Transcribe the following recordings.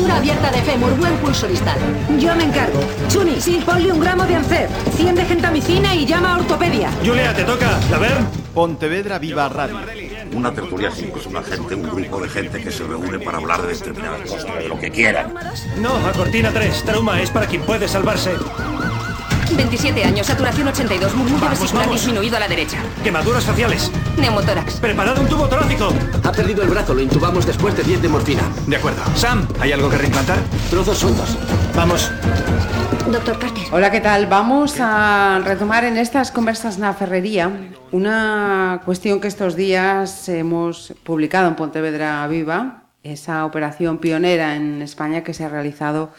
Fractura abierta de fémur, buen pulso distal. Yo me encargo. Chuni, sí. ponle un gramo de Ancet, 100 de gentamicina y llama a ortopedia. Julia, te toca. A ver. Pontevedra Viva Radio. Una tertulia pues una gente, un grupo de gente que se reúne para hablar de determinadas cosas, de lo que quieran. No, a cortina 3. Trauma es para quien puede salvarse. 27 años, saturación 82, murmullo Vamos, vesicular vamos. disminuido a la derecha. Quemaduras faciales. Neumotórax. Preparado un tubo torácico. Ha perdido el brazo, lo intubamos después de 10 de morfina. De acuerdo. Sam, ¿hay algo que reimplantar? Trozos sueltos. Vamos. Doctor Carter. Hola, ¿qué tal? Vamos a retomar en estas conversas na ferrería una cuestión que estos días hemos publicado en Pontevedra Viva, esa operación pionera en España que se ha realizado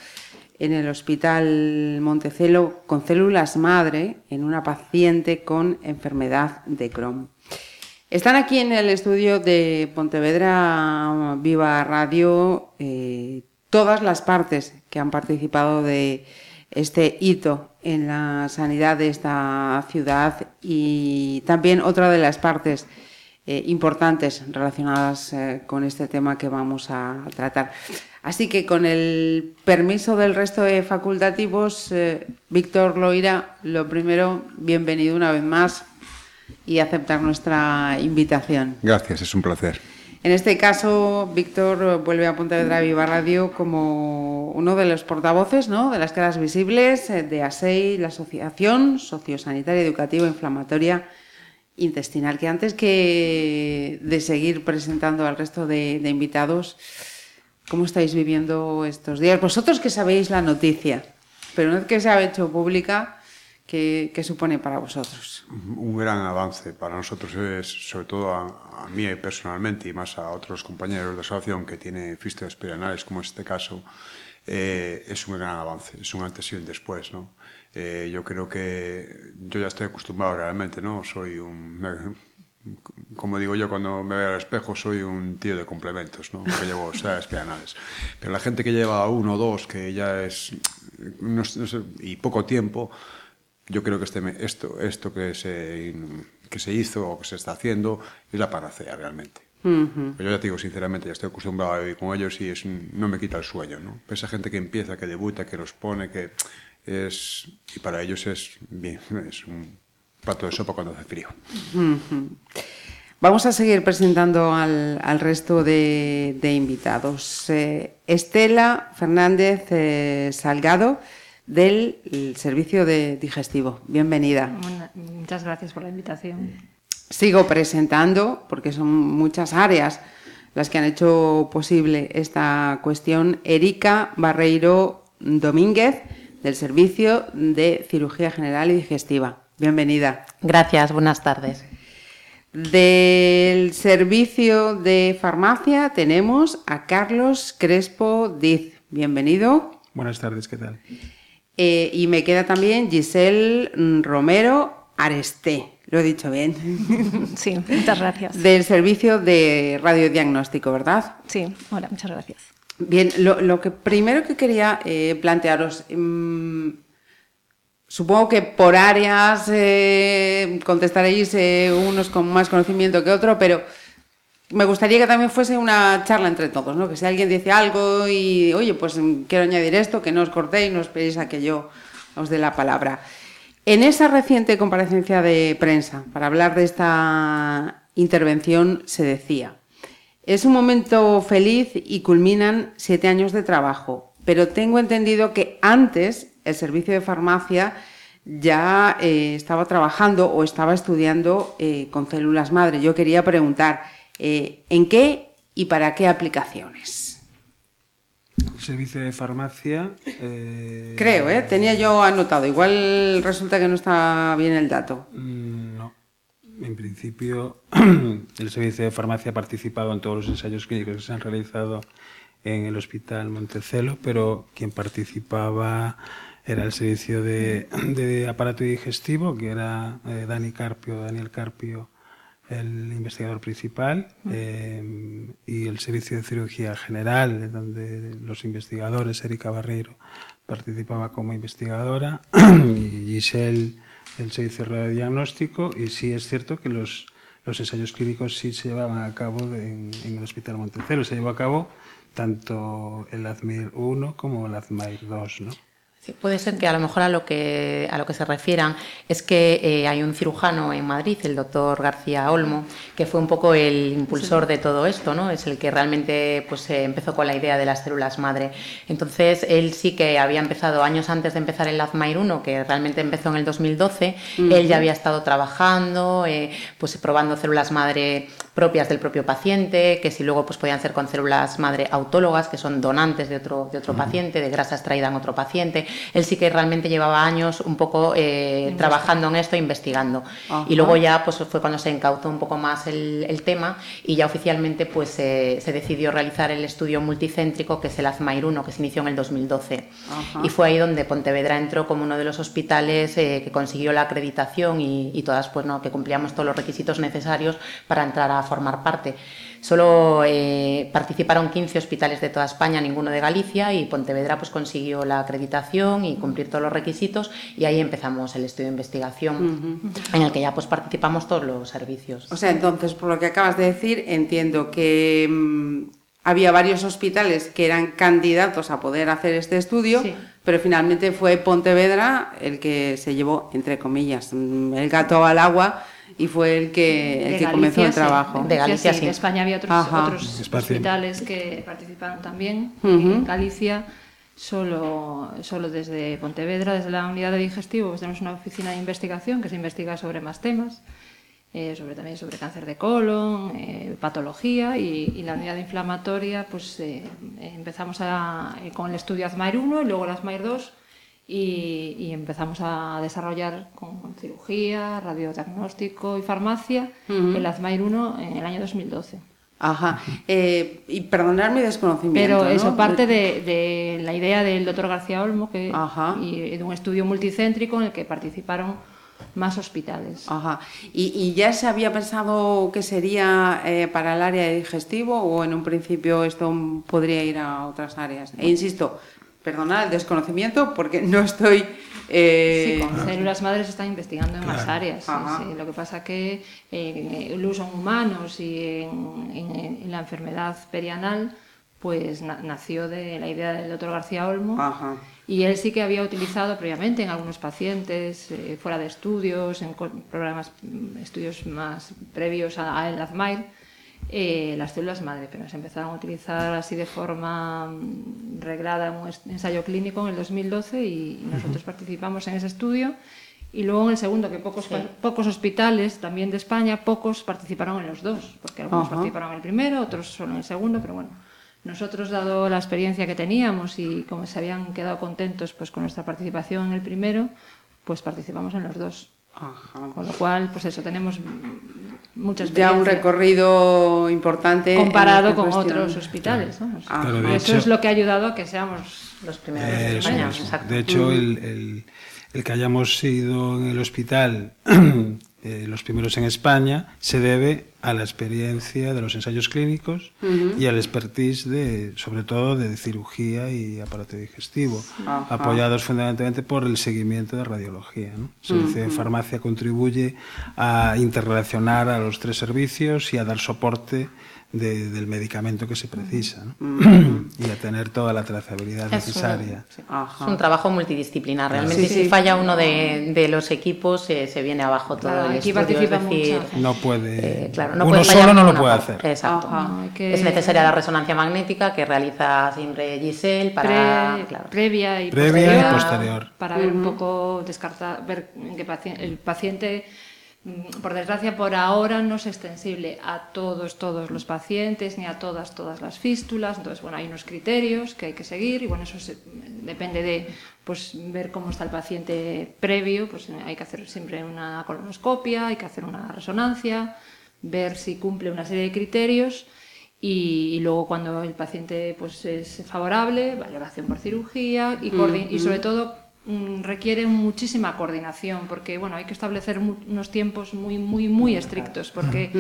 en el Hospital Montecelo con células madre en una paciente con enfermedad de Crohn. Están aquí en el estudio de Pontevedra Viva Radio eh, todas las partes que han participado de este hito en la sanidad de esta ciudad y también otra de las partes eh, importantes relacionadas eh, con este tema que vamos a tratar. Así que con el permiso del resto de facultativos, eh, Víctor Loira, lo primero, bienvenido una vez más y aceptar nuestra invitación. Gracias, es un placer. En este caso, Víctor vuelve a Pontevedra Viva Radio como uno de los portavoces ¿no? de las caras visibles eh, de ASEI, la Asociación Sociosanitaria Educativa Inflamatoria Intestinal, que antes que de seguir presentando al resto de, de invitados, ¿cómo estáis viviendo estos días? Vosotros que sabéis la noticia, pero una vez que se ha hecho pública, ¿qué, qué supone para vosotros? Un gran avance para nosotros es, sobre todo a, a mí personalmente y más a otros compañeros de asociación que tienen fístulas perianales, como este caso, eh, es un gran avance, es un antes y un después, ¿no? Eh, yo creo que yo ya estoy acostumbrado realmente, ¿no? Soy un... como digo yo cuando me veo al espejo, soy un tío de complementos, ¿no? Que llevo seis perianales. Pero la gente que lleva uno o dos, que ya es... no no sé, y poco tiempo, yo creo que este, esto, esto que, se, que se hizo o que se está haciendo es la panacea realmente. Pero yo ya te digo, sinceramente, ya estoy acostumbrado a vivir con ellos y es, no me quita el sueño. ¿no? Pero Esa gente que empieza, que debuta, que los pone, que es. Y para ellos es bien, es un plato de sopa cuando hace frío. Vamos a seguir presentando al, al resto de, de invitados. Eh, Estela Fernández eh, Salgado, del el Servicio de Digestivo. Bienvenida. Bueno, muchas gracias por la invitación. Sigo presentando, porque son muchas áreas las que han hecho posible esta cuestión, Erika Barreiro Domínguez, del Servicio de Cirugía General y Digestiva. Bienvenida. Gracias, buenas tardes. Del servicio de farmacia tenemos a Carlos Crespo Diz. Bienvenido. Buenas tardes, ¿qué tal? Eh, y me queda también Giselle mm, Romero Aresté. Lo he dicho bien. Sí, muchas gracias. Del servicio de radiodiagnóstico, ¿verdad? Sí, hola, muchas gracias. Bien, lo, lo que primero que quería eh, plantearos, mm, supongo que por áreas eh, contestaréis eh, unos con más conocimiento que otro, pero me gustaría que también fuese una charla entre todos, ¿no? Que si alguien dice algo y, oye, pues mm, quiero añadir esto, que no os cortéis, no esperéis a que yo os dé la palabra. En esa reciente comparecencia de prensa, para hablar de esta intervención, se decía, es un momento feliz y culminan siete años de trabajo, pero tengo entendido que antes el servicio de farmacia ya eh, estaba trabajando o estaba estudiando eh, con células madre. Yo quería preguntar, eh, ¿en qué y para qué aplicaciones? El servicio de farmacia. Creo, ¿eh? Tenía yo anotado. Igual resulta que no está bien el dato. mm, No. En principio, el servicio de farmacia ha participado en todos los ensayos clínicos que se han realizado en el Hospital Montecelo, pero quien participaba era el servicio de, de aparato digestivo, que era eh, Dani Carpio, Daniel Carpio, el investigador principal, eh, y el servicio de cirugía general, donde los investigadores, Erika Barreiro, participaba como investigadora, y Giselle, el servicio de radiodiagnóstico, y sí es cierto que los los ensayos clínicos sí se llevaban a cabo en, en el Hospital Montecelo. Se llevó a cabo tanto el AZMIR 1 como el AZMIR 2, ¿no? Sí, puede ser que a lo mejor a lo que, a lo que se refieran es que eh, hay un cirujano en Madrid, el doctor García Olmo, que fue un poco el impulsor de todo esto, ¿no? Es el que realmente pues, eh, empezó con la idea de las células madre. Entonces, él sí que había empezado años antes de empezar el AZMAIR 1, que realmente empezó en el 2012, él ya había estado trabajando, eh, pues probando células madre propias del propio paciente, que si luego pues podían ser con células madre autólogas, que son donantes de otro, de otro paciente, de grasa extraída en otro paciente. Él sí que realmente llevaba años un poco eh, trabajando en esto, investigando. Ajá. Y luego ya pues fue cuando se encauzó un poco más el, el tema y ya oficialmente pues eh, se decidió realizar el estudio multicéntrico que es el AZMAIR 1, que se inició en el 2012. Ajá. Y fue ahí donde Pontevedra entró como uno de los hospitales eh, que consiguió la acreditación y, y todas pues no que cumplíamos todos los requisitos necesarios para entrar a formar parte. Solo eh, participaron 15 hospitales de toda España, ninguno de Galicia, y Pontevedra pues consiguió la acreditación y cumplir todos los requisitos, y ahí empezamos el estudio de investigación, en el que ya pues participamos todos los servicios. O sea, entonces, por lo que acabas de decir, entiendo que mm, había varios hospitales que eran candidatos a poder hacer este estudio, Sí. pero finalmente fue Pontevedra el que se llevó, entre comillas, mm, el gato al agua y fue el que, el que Galicia, comenzó el sí. trabajo. De Galicia, sí. sí. De España había otros, otros hospitales que participaron también. En Galicia, solo, solo desde Pontevedra, desde la unidad de digestivo, pues tenemos una oficina de investigación que se investiga sobre más temas. eh, sobre también sobre cáncer de colon, eh, patología y, y la unidad inflamatoria, pues eh, empezamos a- eh, con el estudio AZMAIR 1 y luego el AZMAIR 2 y, y empezamos a desarrollar con cirugía, radiodiagnóstico y farmacia Ujú. el AZMAIR 1 en el año 2012. Ajá. Eh, y perdonar mi desconocimiento. Pero eso ¿no? parte de, de la idea del doctor García Olmo que, Ajá. y de un estudio multicéntrico en el que participaron más hospitales. Ajá. ¿Y, y ya se había pensado que sería eh, para el área digestivo o en un principio esto podría ir a otras áreas? E insisto, perdonad el desconocimiento porque no estoy... eh, Sí, con células madres se están investigando en más áreas. sí, Ajá. sí. Lo que pasa que en el uso en humanos y en, en- en la enfermedad perianal, pues na- nació de la idea del doctor García Olmo. Ajá. Y él sí que había utilizado previamente en algunos pacientes, eh, fuera de estudios, en co- programas, mm, estudios más previos a- al AZMAIR, eh, las células madre, pero se empezaron a utilizar así de forma mm, reglada en un ensayo clínico en el 2012 y nosotros participamos en ese estudio. Y luego en el segundo, que pocos, pocos hospitales, también de España, pocos participaron en los dos, porque algunos participaron en el primero, otros solo en el segundo, pero bueno. Nosotros, dado la experiencia que teníamos y como se habían quedado contentos pues, con nuestra participación en el primero, pues participamos en los dos. Ajá. Con lo cual, pues eso, tenemos mm, mucha Ya un recorrido importante. en comparado con cuestión. otros hospitales. vamos. Ah, Claro, Eso hecho- es lo que ha ayudado a que seamos Los primeros Eh, de eso España, es. De hecho, el, el- el que hayamos sido en el hospital eh, los primeros en España se debe a la experiencia de los ensayos clínicos y al expertise de, sobre todo, de cirugía y aparato digestivo, apoyados fundamentalmente por el seguimiento de radiología. ¿no? El servicio de farmacia contribuye a interrelacionar a los tres servicios y a dar soporte de- del medicamento que se precisa ¿no? y a tener toda la trazabilidad Es un- necesaria. sí. Es un trabajo multidisciplinar. Realmente, Sí, si falla uno de, de los equipos, eh, se viene abajo todo Claro, el aquí estudio. Es participa decir, mucha gente. No puede. eh, claro, no uno puede solo no lo puede parte. hacer. Exacto. Ajá. Que- Es necesaria la resonancia magnética que realiza siempre Giselle para. Pre- claro. previa y Previa y posterior, para ver un poco descartar ver en qué paci- el paciente mm, por desgracia por ahora no es extensible a todos todos los pacientes ni a todas todas las fístulas. Entonces bueno hay unos criterios que hay que seguir y bueno eso se- depende de pues ver cómo está el paciente previo. Pues hay que hacer siempre una colonoscopia hay que hacer una resonancia ver si cumple una serie de criterios y, y luego cuando el paciente pues es favorable, valoración por cirugía y, y sobre todo mm, requiere muchísima coordinación porque bueno hay que establecer unos tiempos muy muy muy estrictos porque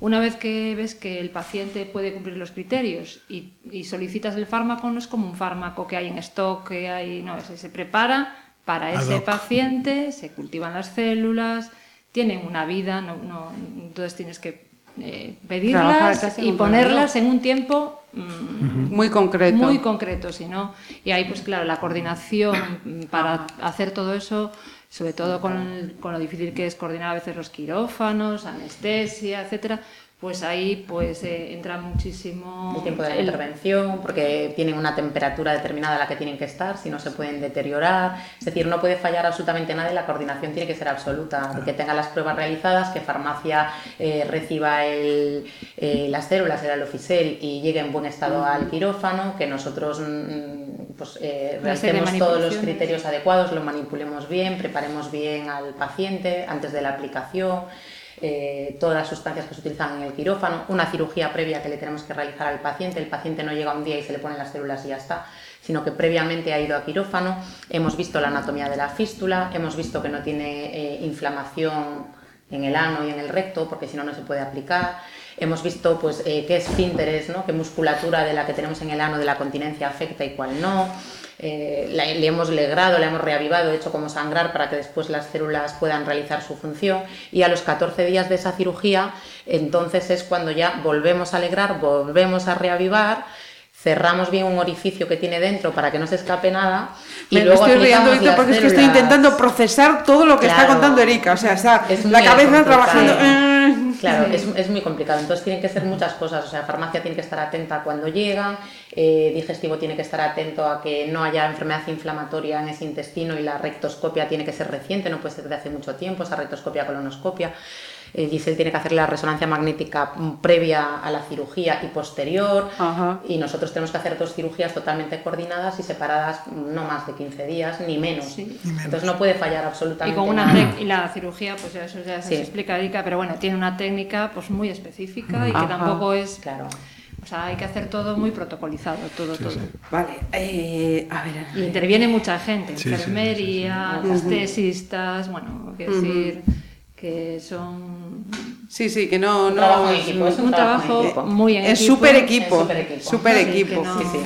una vez que ves que el paciente puede cumplir los criterios y, y solicitas el fármaco no es como un fármaco que hay en stock que hay no se, se prepara para Ad ese hoc. paciente se cultivan las células tienen una vida, no, no, entonces tienes que eh, pedirlas y ponerlas en un tiempo mm, Muy concreto. muy concreto, si no. Y ahí, pues claro, la coordinación mm, para hacer todo eso, sobre todo con, con lo difícil que es coordinar a veces los quirófanos, anestesia, etcétera, pues ahí pues eh, entra muchísimo el tiempo de la el- intervención, porque tienen una temperatura determinada a la que tienen que estar, si no se pueden deteriorar. Es decir, no puede fallar absolutamente nada y la coordinación tiene que ser absoluta. De que tenga las pruebas realizadas, que farmacia eh, reciba el, eh, las células, el alofisel y llegue en buen estado al quirófano, que nosotros mm, pues, eh, realicemos todos los criterios adecuados, lo manipulemos bien, preparemos bien al paciente antes de la aplicación eh, todas las sustancias que se utilizan en el quirófano, una cirugía previa que le tenemos que realizar al paciente. El paciente no llega un día y se le ponen las células y ya está, sino que previamente ha ido a quirófano. Hemos visto la anatomía de la fístula, hemos visto que no tiene eh, inflamación en el ano y en el recto, porque si no, no se puede aplicar. Hemos visto pues, eh, qué esfínteres, ¿no? qué musculatura de la que tenemos en el ano de la continencia afecta y cuál no. Eh, la- le hemos legrado, le hemos reavivado, hecho como sangrar para que después las células puedan realizar su función. Y a los 14 días de esa cirugía, entonces es cuando ya volvemos a alegrar, volvemos a reavivar, cerramos bien un orificio que tiene dentro para que no se escape nada. Y Me, luego estoy riendo las porque es que estoy intentando procesar todo lo que está contando Erika. O sea, está Es la cabeza complicado. trabajando. eh, Claro, es, es muy complicado. Entonces tienen que ser muchas cosas. O sea, farmacia tiene que estar atenta cuando llegan, eh, digestivo tiene que estar atento a que no haya enfermedad inflamatoria en ese intestino y la rectoscopia tiene que ser reciente, no puede ser de hace mucho tiempo, esa rectoscopia colonoscopia. Eh, Giselle tiene que hacer la resonancia magnética previa a la cirugía y posterior. Ajá. Y nosotros tenemos que hacer dos cirugías totalmente coordinadas y separadas no más de 15 días, ni menos. Entonces no puede fallar y absolutamente con una nada. y la cirugía pues eso ya se Sí. explica Erika pero bueno tiene una técnica pues muy específica y que Ajá. tampoco es Claro. o sea hay que hacer todo muy protocolizado todo todo Vale, eh, a ver. y interviene mucha gente Sí, sí, sí, enfermería anestesistas bueno quiero decir que son Sí, sí, que no. Un no trabajo en equipo, es un un trabajo trabajo en equipo. muy en Es equipo. súper equipo. Es súper equipo. Súper equipo. que no- Sí, sí.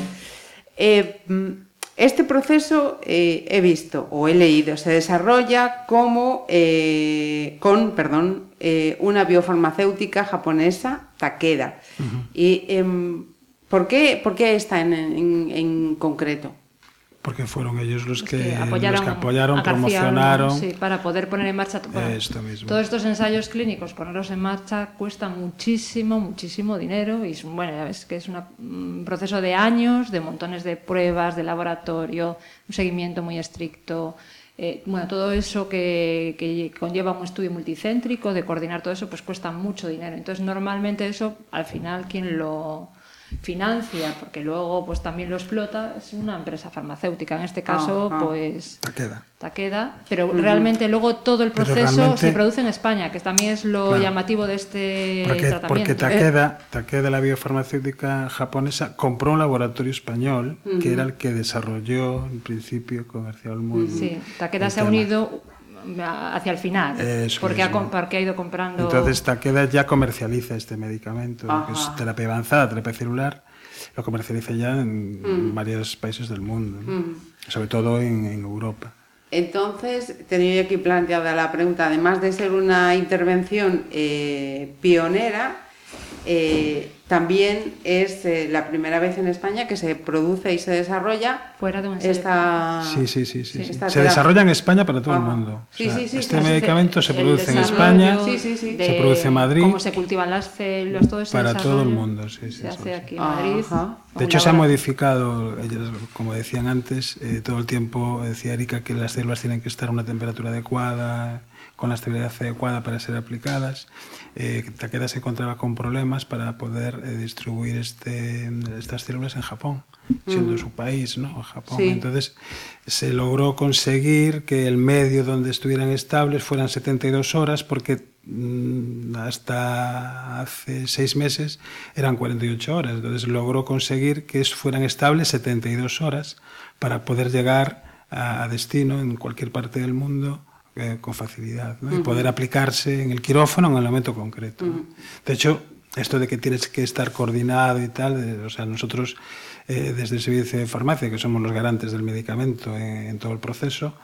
Eh, mm, este proceso eh, he visto o he leído se desarrolla como eh, con perdón eh, una biofarmacéutica japonesa Takeda y em, ¿por qué por qué esta en, en- en concreto Porque fueron ellos los que, que los apoyaron, que apoyaron, a García promocionaron. Sí, para poder poner en marcha bueno, Esto mismo. todos estos ensayos clínicos ponerlos en marcha cuesta muchísimo muchísimo dinero y es- bueno ya ves que es una- un proceso de años de montones de pruebas de laboratorio un seguimiento muy estricto eh, bueno todo eso que, que conlleva un estudio multicéntrico de coordinar todo eso pues cuesta mucho dinero entonces normalmente eso al final quien lo financia porque luego pues también lo explota es una empresa farmacéutica en este caso Ajá. pues Takeda. Takeda, pero realmente luego todo el proceso realmente- se produce en España, que también es lo Claro. llamativo de este Porque, tratamiento. porque Takeda, Takeda, la biofarmacéutica japonesa, compró un laboratorio español que era el que desarrolló en principio Olmo. el- Sí, Takeda se ha unido hacia el final, Eso porque ha, porque ido comprando... Entonces Takeda ya comercializa este medicamento, que es Ajá. terapia avanzada, terapia celular, lo comercializa ya en varios países del mundo, ¿no? sobre todo en, en Europa. Entonces, tenía yo aquí planteada la pregunta, además de ser una intervención eh, pionera, eh, también es eh, la primera vez en España que se produce y se desarrolla Fuera de un ensayo esta... Sí, sí, sí, sí. sí. esta Se desarrolla en España para todo el mundo. O Sí, sea, sí, sí, este sí, medicamento se El produce en España, Sí, sí, sí. de se produce en Madrid. Cómo se cultivan las células, todo ese Para todo el mundo, sí, sí, Se hace aquí en Madrid. Ajá. De hecho, se ha modificado, como decían antes, eh, todo el tiempo decía Erika que las células tienen que estar a una temperatura adecuada, con la estabilidad adecuada para ser aplicadas. Eh, Takeda se encontraba con problemas para poder eh, distribuir este, estas células en Japón, siendo su país, ¿no? Japón. Sí. Entonces, se logró conseguir que el medio donde estuvieran estables fueran 72 horas, porque mm, hasta hace seis meses eran 48 horas. Entonces logró conseguir que fueran estables 72 horas para poder llegar a, a destino en cualquier parte del mundo eh, con facilidad ¿no? y poder aplicarse en el quirófano en el momento concreto. ¿no? De hecho, esto de que tienes que estar coordinado y tal, eh, o sea, nosotros eh, desde el servicio de farmacia, que somos los garantes del medicamento en, en todo el proceso,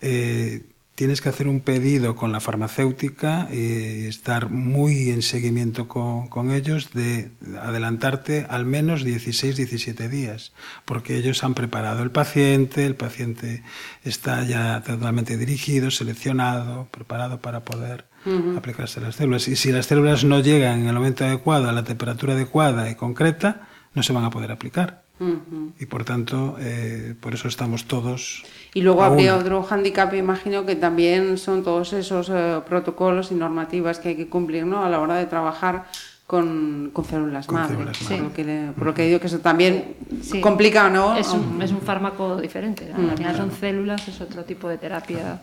eh, tienes que hacer un pedido con la farmacéutica y estar muy en seguimiento con, con, ellos de adelantarte al menos 16, 17 días, porque ellos han preparado el paciente, el paciente está ya totalmente dirigido, seleccionado, preparado para poder uh -huh. aplicarse las células. Y si las células no llegan en el momento adecuado, a la temperatura adecuada y concreta, no se van a poder aplicar. Uh -huh. Y por tanto, eh, por eso estamos todos. Y luego habría otro hándicap, imagino, que también son todos esos eh, protocolos y normativas que hay que cumplir ¿no? a la hora de trabajar con, con células Con madre. células Sí. madre. Por, lo que le- por lo que digo que eso también Sí. complica, ¿no? Es un, es un fármaco diferente. ¿no? Mm, Al final son claro. células, es otro tipo de terapia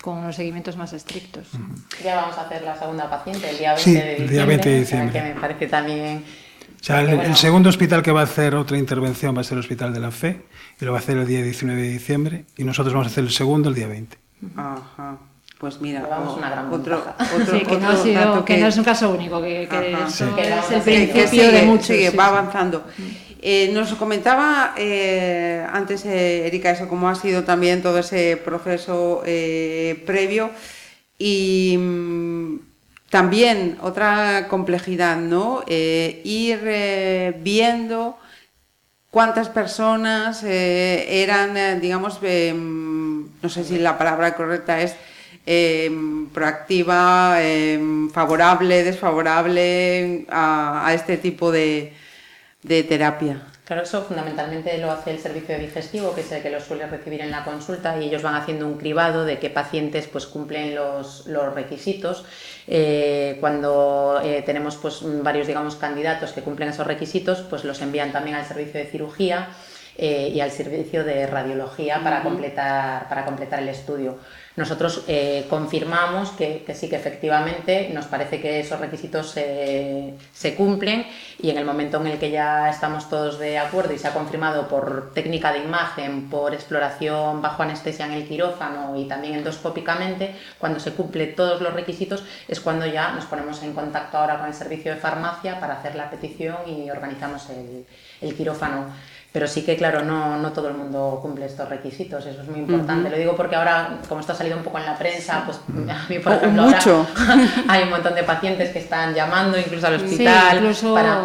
con unos seguimientos más estrictos. Ya vamos a hacer la segunda paciente el día 20 Sí, de diciembre. el día 20 de o sea, diciembre. que me parece también. O sea, el, porque, bueno, el segundo hospital que va a hacer otra intervención va a ser el Hospital de la Fe, y lo va a hacer el día 19 de diciembre, y nosotros vamos a hacer el segundo el día 20. Ajá. Pues mira, una gran otro, otro, Sí, que, no, ha otro sido- dato que no es un caso único, que, que Ajá. esto Que es el principio sigue, de muchos. sigue, sí, va sí. avanzando. Eh, nos comentaba eh, antes, eh, Erika, eso, cómo ha sido también todo ese proceso eh, previo y mm, también otra complejidad, ¿no? Eh, ir eh, viendo cuántas personas eh, eran, eh, digamos, eh, no sé si la palabra correcta es proactiva, favorable, desfavorable a, este tipo de terapia. Claro, eso fundamentalmente lo hace el servicio de digestivo, que es el que lo suele recibir en la consulta, y ellos van haciendo un cribado de qué pacientes pues, cumplen los, los requisitos. Eh, cuando eh, tenemos pues, varios digamos, candidatos que cumplen esos requisitos, pues los envían también al servicio de cirugía eh, y al servicio de radiología para, completar, para completar el estudio. Nosotros eh, confirmamos que, sí que efectivamente nos parece que esos requisitos se, cumplen y en el momento en el que ya estamos todos de acuerdo y se ha confirmado por técnica de imagen, por exploración bajo anestesia en el quirófano y también endoscópicamente, cuando se cumple todos los requisitos es cuando ya nos ponemos en contacto ahora con el servicio de farmacia para hacer la petición y organizamos el quirófano. Pero sí que, claro, no, no todo el mundo cumple estos requisitos, eso es muy importante. Lo digo porque ahora, como esto ha salido un poco en la prensa, pues a mí, por O- ejemplo, ahora mucho. hay un montón de pacientes que están llamando incluso al Sí, hospital. incluso- para-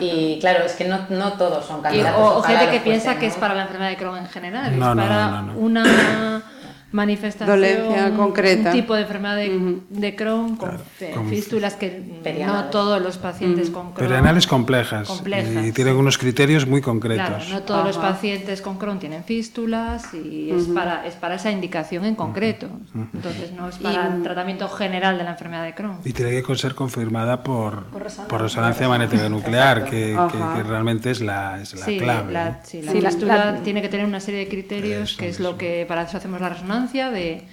y claro, es que no, no todos son Y- candidatos. o, o ojalá gente que piensa que ¿no? es para la enfermedad de Crohn en general, No, es no, para no, no, no. una manifestación, Dolencia concreta. un tipo de enfermedad de, de Crohn con fe- con fístulas que Perianales. no todos los pacientes con Crohn. Perianales complejas, complejas, y tienen unos criterios muy concretos. Claro, no todos los Ajá. pacientes con Crohn tienen fístulas y es, Ujú. para, es para esa indicación en concreto. Entonces no es para Y- el tratamiento general de la enfermedad de Crohn. Y tiene que ser confirmada por, Por resonancia. por resonancia magnética nuclear, que, que- que realmente es la, es la sí, clave. la, ¿no? sí, la Sí, la- fístula la- tiene que tener una serie de criterios, Eso que es lo que para eso hacemos la resonancia de,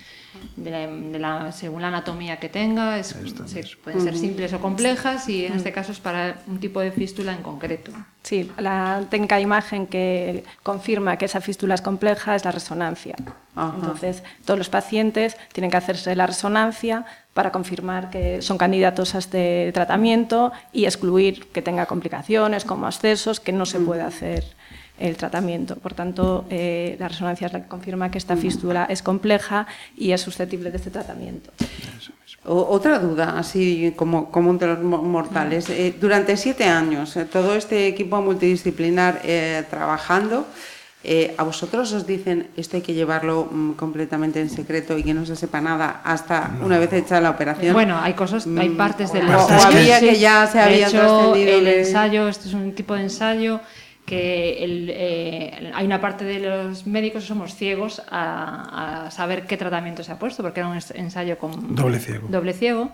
de la, de la- según la anatomía que tenga, es- se- pueden ser simples o complejas y en este caso es para un tipo de fístula en concreto. Sí, la técnica de imagen que confirma que esa fístula es compleja es la resonancia. Ajá. Entonces, todos los pacientes tienen que hacerse la resonancia para confirmar que son candidatos a este tratamiento y excluir que tenga complicaciones como accesos, que no se puede hacer el tratamiento. Por tanto, eh, la resonancia es la que confirma que esta fístula es compleja y es susceptible de este tratamiento. O- otra duda, así como común de los mo- mortales. Eh, durante siete años, eh, todo este equipo multidisciplinar eh, trabajando, eh, ¿a vosotros os dicen esto hay que llevarlo mm, completamente en secreto y que no se sepa nada hasta una vez hecha la operación? Bueno, hay cosas, hay Mm, partes del o- o había que ya se de había hecho, trascendido el de- ensayo, este es un tipo de ensayo que el, eh, hay una parte de los médicos que somos ciegos a, a saber qué tratamiento se ha puesto, porque era un ensayo con Doble ciego. doble ciego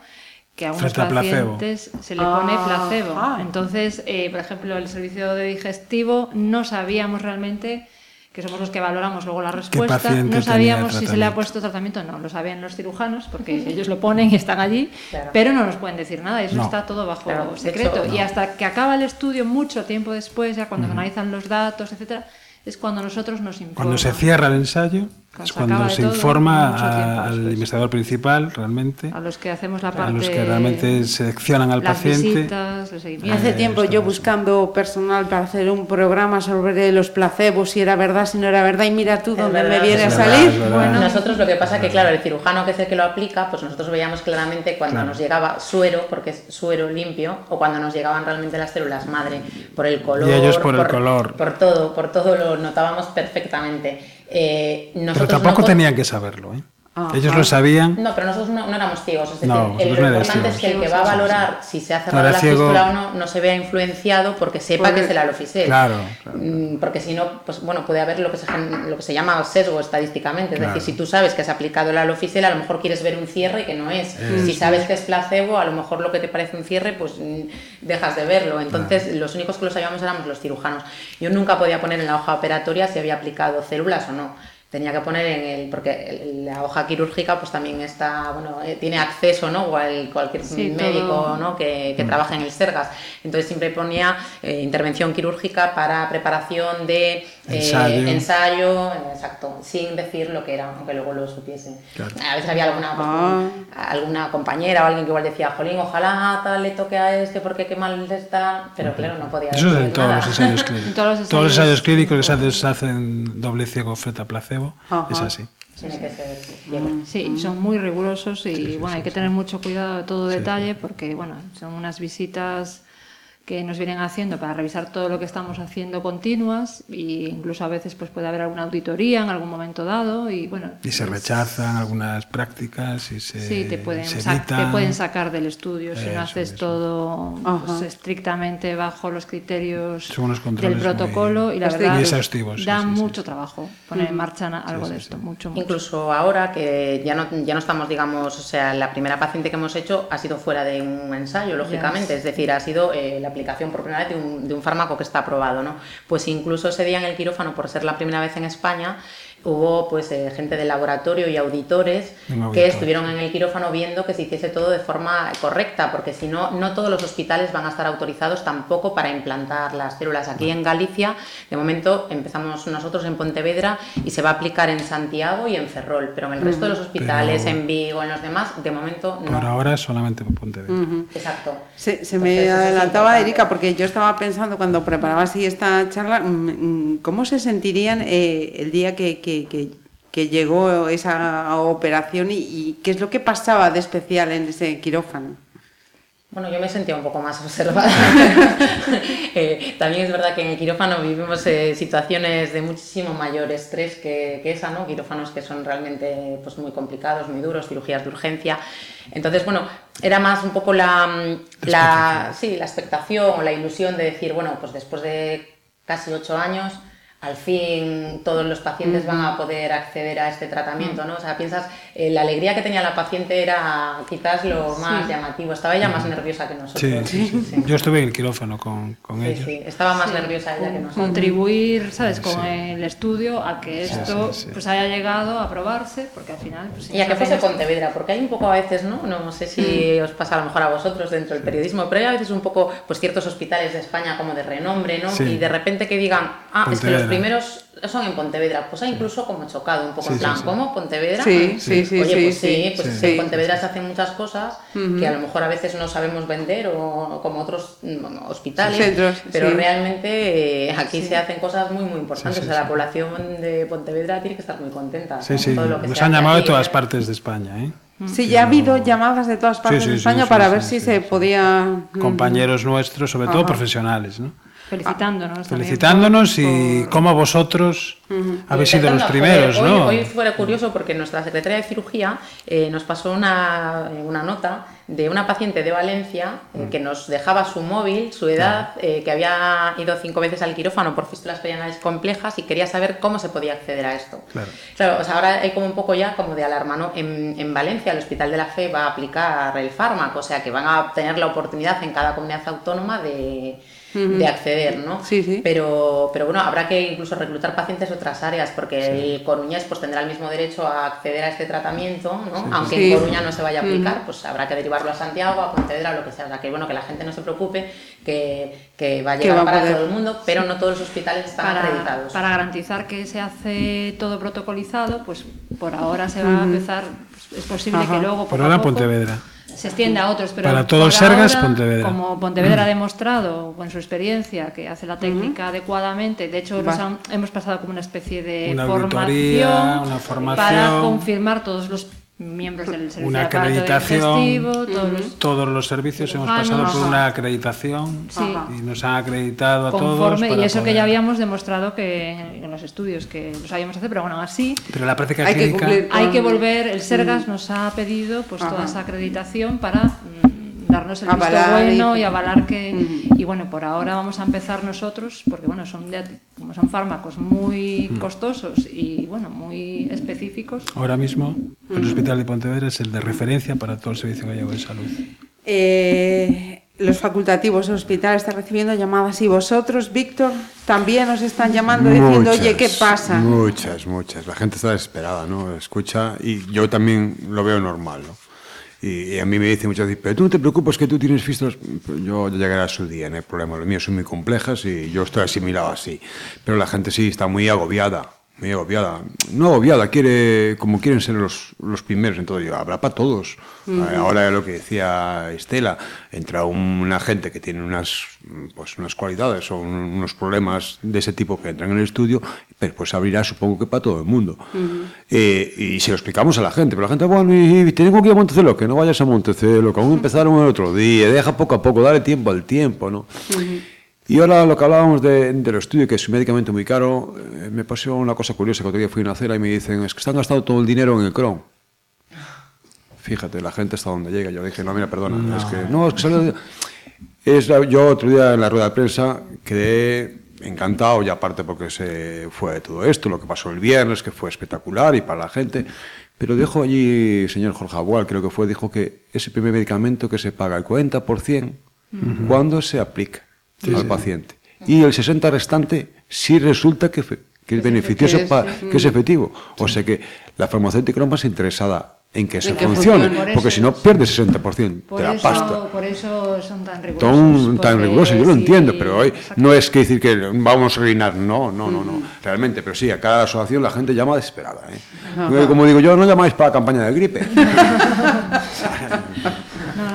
que a unos placebo. pacientes se le pone Ah, placebo. ah. Entonces, eh, por ejemplo, el servicio de digestivo no sabíamos realmente que somos los que valoramos luego la respuesta, no sabíamos si se le ha puesto tratamiento o no, lo sabían los cirujanos porque ellos lo ponen y están allí, Claro. pero no nos pueden decir nada, eso No. está todo bajo Claro, secreto. hecho, Y hasta que acaba el estudio, mucho tiempo después, ya cuando se analizan los datos, etcétera, es cuando nosotros nos informan. Cuando se cierra el ensayo, Es cuando se todo, informa a- al investigador principal, realmente, A los que hacemos la a parte... los que realmente seleccionan al las paciente. visitas, el. Hace tiempo yo buscando personal para hacer un programa sobre los placebos, si era verdad, si no era verdad, y mira tú dónde me viene a Es verdad, salir. es verdad. Bueno, Nosotros lo que pasa que, claro, el cirujano que es el que lo aplica, pues nosotros veíamos claramente cuando Claro. nos llegaba suero, porque es suero limpio, o cuando nos llegaban realmente las células madre, por el color. Y ellos por el color. Por todo, por todo lo notábamos perfectamente. Eh, Pero tampoco no- tenían que saberlo, ¿eh? Ajá. Ellos lo sabían. No, pero nosotros no, no éramos ciegos. Es decir, No, el, lo importante es que el que va a valorar si se ha cerrado la ciego. fístula o no, no se vea influenciado porque sepa Porque- que es el alofisel. Claro, claro. Mm, Porque si no, pues bueno, puede haber lo que se, lo que se llama sesgo estadísticamente. Es Claro. decir, si tú sabes que has aplicado el alofisel, a lo mejor quieres ver un cierre que no es. Si sabes que es placebo, a lo mejor lo que te parece un cierre, pues mm, dejas de verlo. Entonces, los únicos que lo sabíamos éramos los cirujanos. Yo nunca podía poner en la hoja operatoria si había aplicado células o no. Tenía que poner en el, porque la hoja quirúrgica pues también está, bueno, eh, tiene acceso, ¿no? O al- cualquier Sí, médico, todo. ¿no? Que, Mm. que trabaja en el Sergas. Entonces siempre ponía eh, intervención quirúrgica para preparación de eh, Ensayo. ensayo, exacto, sin decir lo que era, aunque luego lo supiesen. Claro. A veces había alguna, pues, Ah. alguna compañera o alguien que igual decía, jolín, ojalá tal le toque a este porque qué mal está, pero claro, no podía Eso es decir en todos nada. los ensayos clínicos. En todos los Todos los ensayos clínicos que se hacen- se hacen doble ciego frente a placebo. Ajá. Es así. Tiene que ser ciego. Sí, son muy rigurosos y bueno, hay que tener mucho cuidado de todo detalle porque bueno, son unas visitas que nos vienen haciendo para revisar todo lo que estamos haciendo continuas e incluso a veces pues puede haber alguna auditoría en algún momento dado y bueno, Y se es- rechazan algunas prácticas y se, Sí, te pueden, se te pueden sacar del estudio si Eso, no haces eso. todo pues, estrictamente bajo los criterios Son unos del protocolo muy- y la Muy verdad exhaustivos, sí, da sí, sí. mucho trabajo poner en marcha algo de esto, mucho, mucho. Incluso ahora que ya no, ya no estamos, digamos, o sea, la primera paciente que hemos hecho ha sido fuera de un ensayo, lógicamente, Yes. es decir, ha sido eh, la aplicación por primera vez de un, de un fármaco que está aprobado, ¿no? Pues incluso ese día en el quirófano, por ser la primera vez en España, hubo pues eh, gente del laboratorio y auditores que estuvieron en el quirófano viendo que se hiciese todo de forma correcta, porque si no, no todos los hospitales van a estar autorizados tampoco para implantar las células. Aquí en Galicia, de momento, empezamos nosotros en Pontevedra y se va a aplicar en Santiago y en Ferrol, pero en el resto de los hospitales, Pero- en Vigo, en los demás, de momento no. Por ahora solamente Pontevedra. Exacto. Se, se Entonces, me adelantaba. Erika porque yo estaba pensando cuando preparaba así esta charla, mm, mm, ¿cómo se sentirían eh, el día que, que- que- que llegó esa operación y, y qué es lo que pasaba de especial en ese quirófano? Bueno, yo me sentía un poco más observada. Eh, también es verdad que en el quirófano vivimos eh, situaciones de muchísimo mayor estrés que, que esa, ¿no? Quirófanos que son realmente pues, muy complicados, muy duros, cirugías de urgencia. Entonces, bueno, era más un poco la, mm, la, sí, la expectación o la ilusión de decir, bueno, pues después de casi ocho años, al fin todos los pacientes van a poder acceder a este tratamiento, ¿no? O sea, piensas, eh, la alegría que tenía la paciente era quizás lo más llamativo. Estaba ella más nerviosa que nosotros. Sí, sí, sí. Yo estuve en el quirófano con, con Sí, ellos. sí, estaba más nerviosa ella que nosotros. contribuir, ¿sabes?, con Sí. el estudio a que esto sí, sí. pues haya llegado a aprobarse, porque al final pues, Y a que fuese Pontevedra, porque hay un poco a veces, ¿no? No sé si os pasa a lo mejor a vosotros dentro del periodismo, pero hay a veces un poco, pues ciertos hospitales de España como de renombre, ¿no? Sí. Y de repente que digan, ah, es que los primeros son en Pontevedra, pues ha incluso como chocado un poco, Sí, en plan, sí, sí. ¿cómo? ¿Pontevedra? Sí, sí, sí, Oye, pues sí, sí, pues sí. en Pontevedra se hacen muchas cosas que a lo mejor a veces no sabemos vender o como otros hospitales, Centros, pero sí. realmente eh, aquí se hacen cosas muy, muy importantes. Sí, sí, o sea, sí. la población de Pontevedra tiene que estar muy contenta. Sí, ¿no? sí. Todo lo que Nos se han hace llamado de todas ¿eh? partes de España, ¿eh? Sí, ya ha habido llamadas de todas partes sí, de España sí, para sí, ver sí, si se sí. podía... mm, Compañeros nuestros, sobre todo Ajá. profesionales, ¿no? Felicitándonos también Felicitándonos por- y por- cómo vosotros habéis sido los primeros, hacer- ¿no? Hoy, hoy fue curioso porque nuestra secretaria de cirugía eh, nos pasó una, eh, una nota de una paciente de Valencia Mm. eh, que nos dejaba su móvil, su edad, eh, que había ido cinco veces al quirófano por fístulas perianales complejas y quería saber cómo se podía acceder a esto. Claro. Claro, o sea, ahora hay como un poco ya como de alarma, ¿no? En, en Valencia el Hospital de la Fe va a aplicar el fármaco, o sea que van a tener la oportunidad en cada comunidad autónoma de, de acceder, ¿no? Sí, sí. Pero, pero bueno, habrá que incluso reclutar pacientes de otras áreas, porque el coruñés pues tendrá el mismo derecho a acceder a este tratamiento, ¿no? Sí. Aunque Sí. en Coruña no se vaya a aplicar, pues habrá que derivarlo a Santiago, a Pontevedra, lo que sea. O sea, que bueno, que la gente no se preocupe, que, que va a llegar va a para poder- todo el mundo, pero no todos los hospitales están para, acreditados. para garantizar que se hace todo protocolizado, pues por ahora se va a empezar, pues, es posible Ajá. que luego Por ahora a poco Pontevedra. Se extienda a otros, pero Para todo por Sergas, ahora, Pontevedra. Como Pontevedra ha demostrado con su experiencia que hace la técnica adecuadamente, de hecho nos han- hemos pasado como una especie de Una formación, auditoría, una formación. para confirmar todos los miembros del servicio Una acreditación. digestivo, todos los Todos los servicios hemos pasado por una acreditación Sí. y nos han acreditado a todos. y eso que ya habíamos demostrado que en los estudios que lo sabíamos hacer, pero bueno, así Pero la práctica Hay que clínica. cumplir hay que volver, el Sergas nos ha pedido pues toda esa acreditación para mm, darnos el visto Avalar bueno y, avalar que y bueno, por ahora vamos a empezar nosotros porque bueno, son de- como son fármacos muy costosos y bueno, muy específicos. Ahora mismo, el Hospital de Pontevedra es el de referencia para todo el servicio gallego de salud. Eh, los facultativos del hospital están recibiendo llamadas y vosotros, Víctor, también os están llamando diciendo, oye, ¿qué pasa? Muchas, muchas. La gente está desesperada, ¿no? Escucha, y yo también lo veo normal, ¿no? Y, a mí me dicen muchas veces, pero tú no te preocupes que tú tienes fístulas. Yo ya llegará a su día, no hay problema. Los míos son muy complejas y yo estoy asimilado así. Pero la gente sí está muy agobiada, muy agobiada. No agobiada, quiere, como quieren ser los, los primeros en todo. Yo, habrá para todos. Eh, Ahora lo que decía Estela, entra una gente que tiene unas, pues, unas cualidades o un- unos problemas de ese tipo que entran en el estudio, pero pues abrirá supongo que para todo el mundo. Eh, y se lo explicamos a la gente, pero la gente, bueno, y, y tengo que ir a Montecelo, que no vayas a Montecelo, que aún empezaron el otro día, deja poco a poco, dale tiempo al tiempo, ¿no? Y ahora lo que hablábamos de, del estudio, que es un medicamento muy caro, eh, me pasó una cosa curiosa, que otro día fui a una cera y me dicen, es que están gastado todo el dinero en el Crohn. Fíjate, la gente hasta donde llega. Yo dije, no, mira, perdona, No. es que no, es que de- es la- yo otro día en la rueda de prensa quedé encantado, y aparte porque se fue de todo esto, lo que pasó el viernes, que fue espectacular y para la gente. Pero dijo allí, señor Jorge Abual, creo que fue, dijo que ese primer medicamento que se paga el 40% Ujú. cuando se aplica Sí, al sí. paciente. Y el 60% restante sí resulta que, es beneficioso, que es- pa- que es efectivo. O sea que la farmacéutica no más interesada en que se que funcione, funcione. Por porque eso- si no pierde 60% Por de la eso, pasta. por eso son tan rigurosos. Tan, tan porque riguroso, yo lo entiendo, pero hoy no es que decir que vamos a reinar, no, no, no, no, realmente, pero sí, a cada asociación la gente llama desesperada. ¿eh? Como digo yo, no llamáis para la campaña de gripe.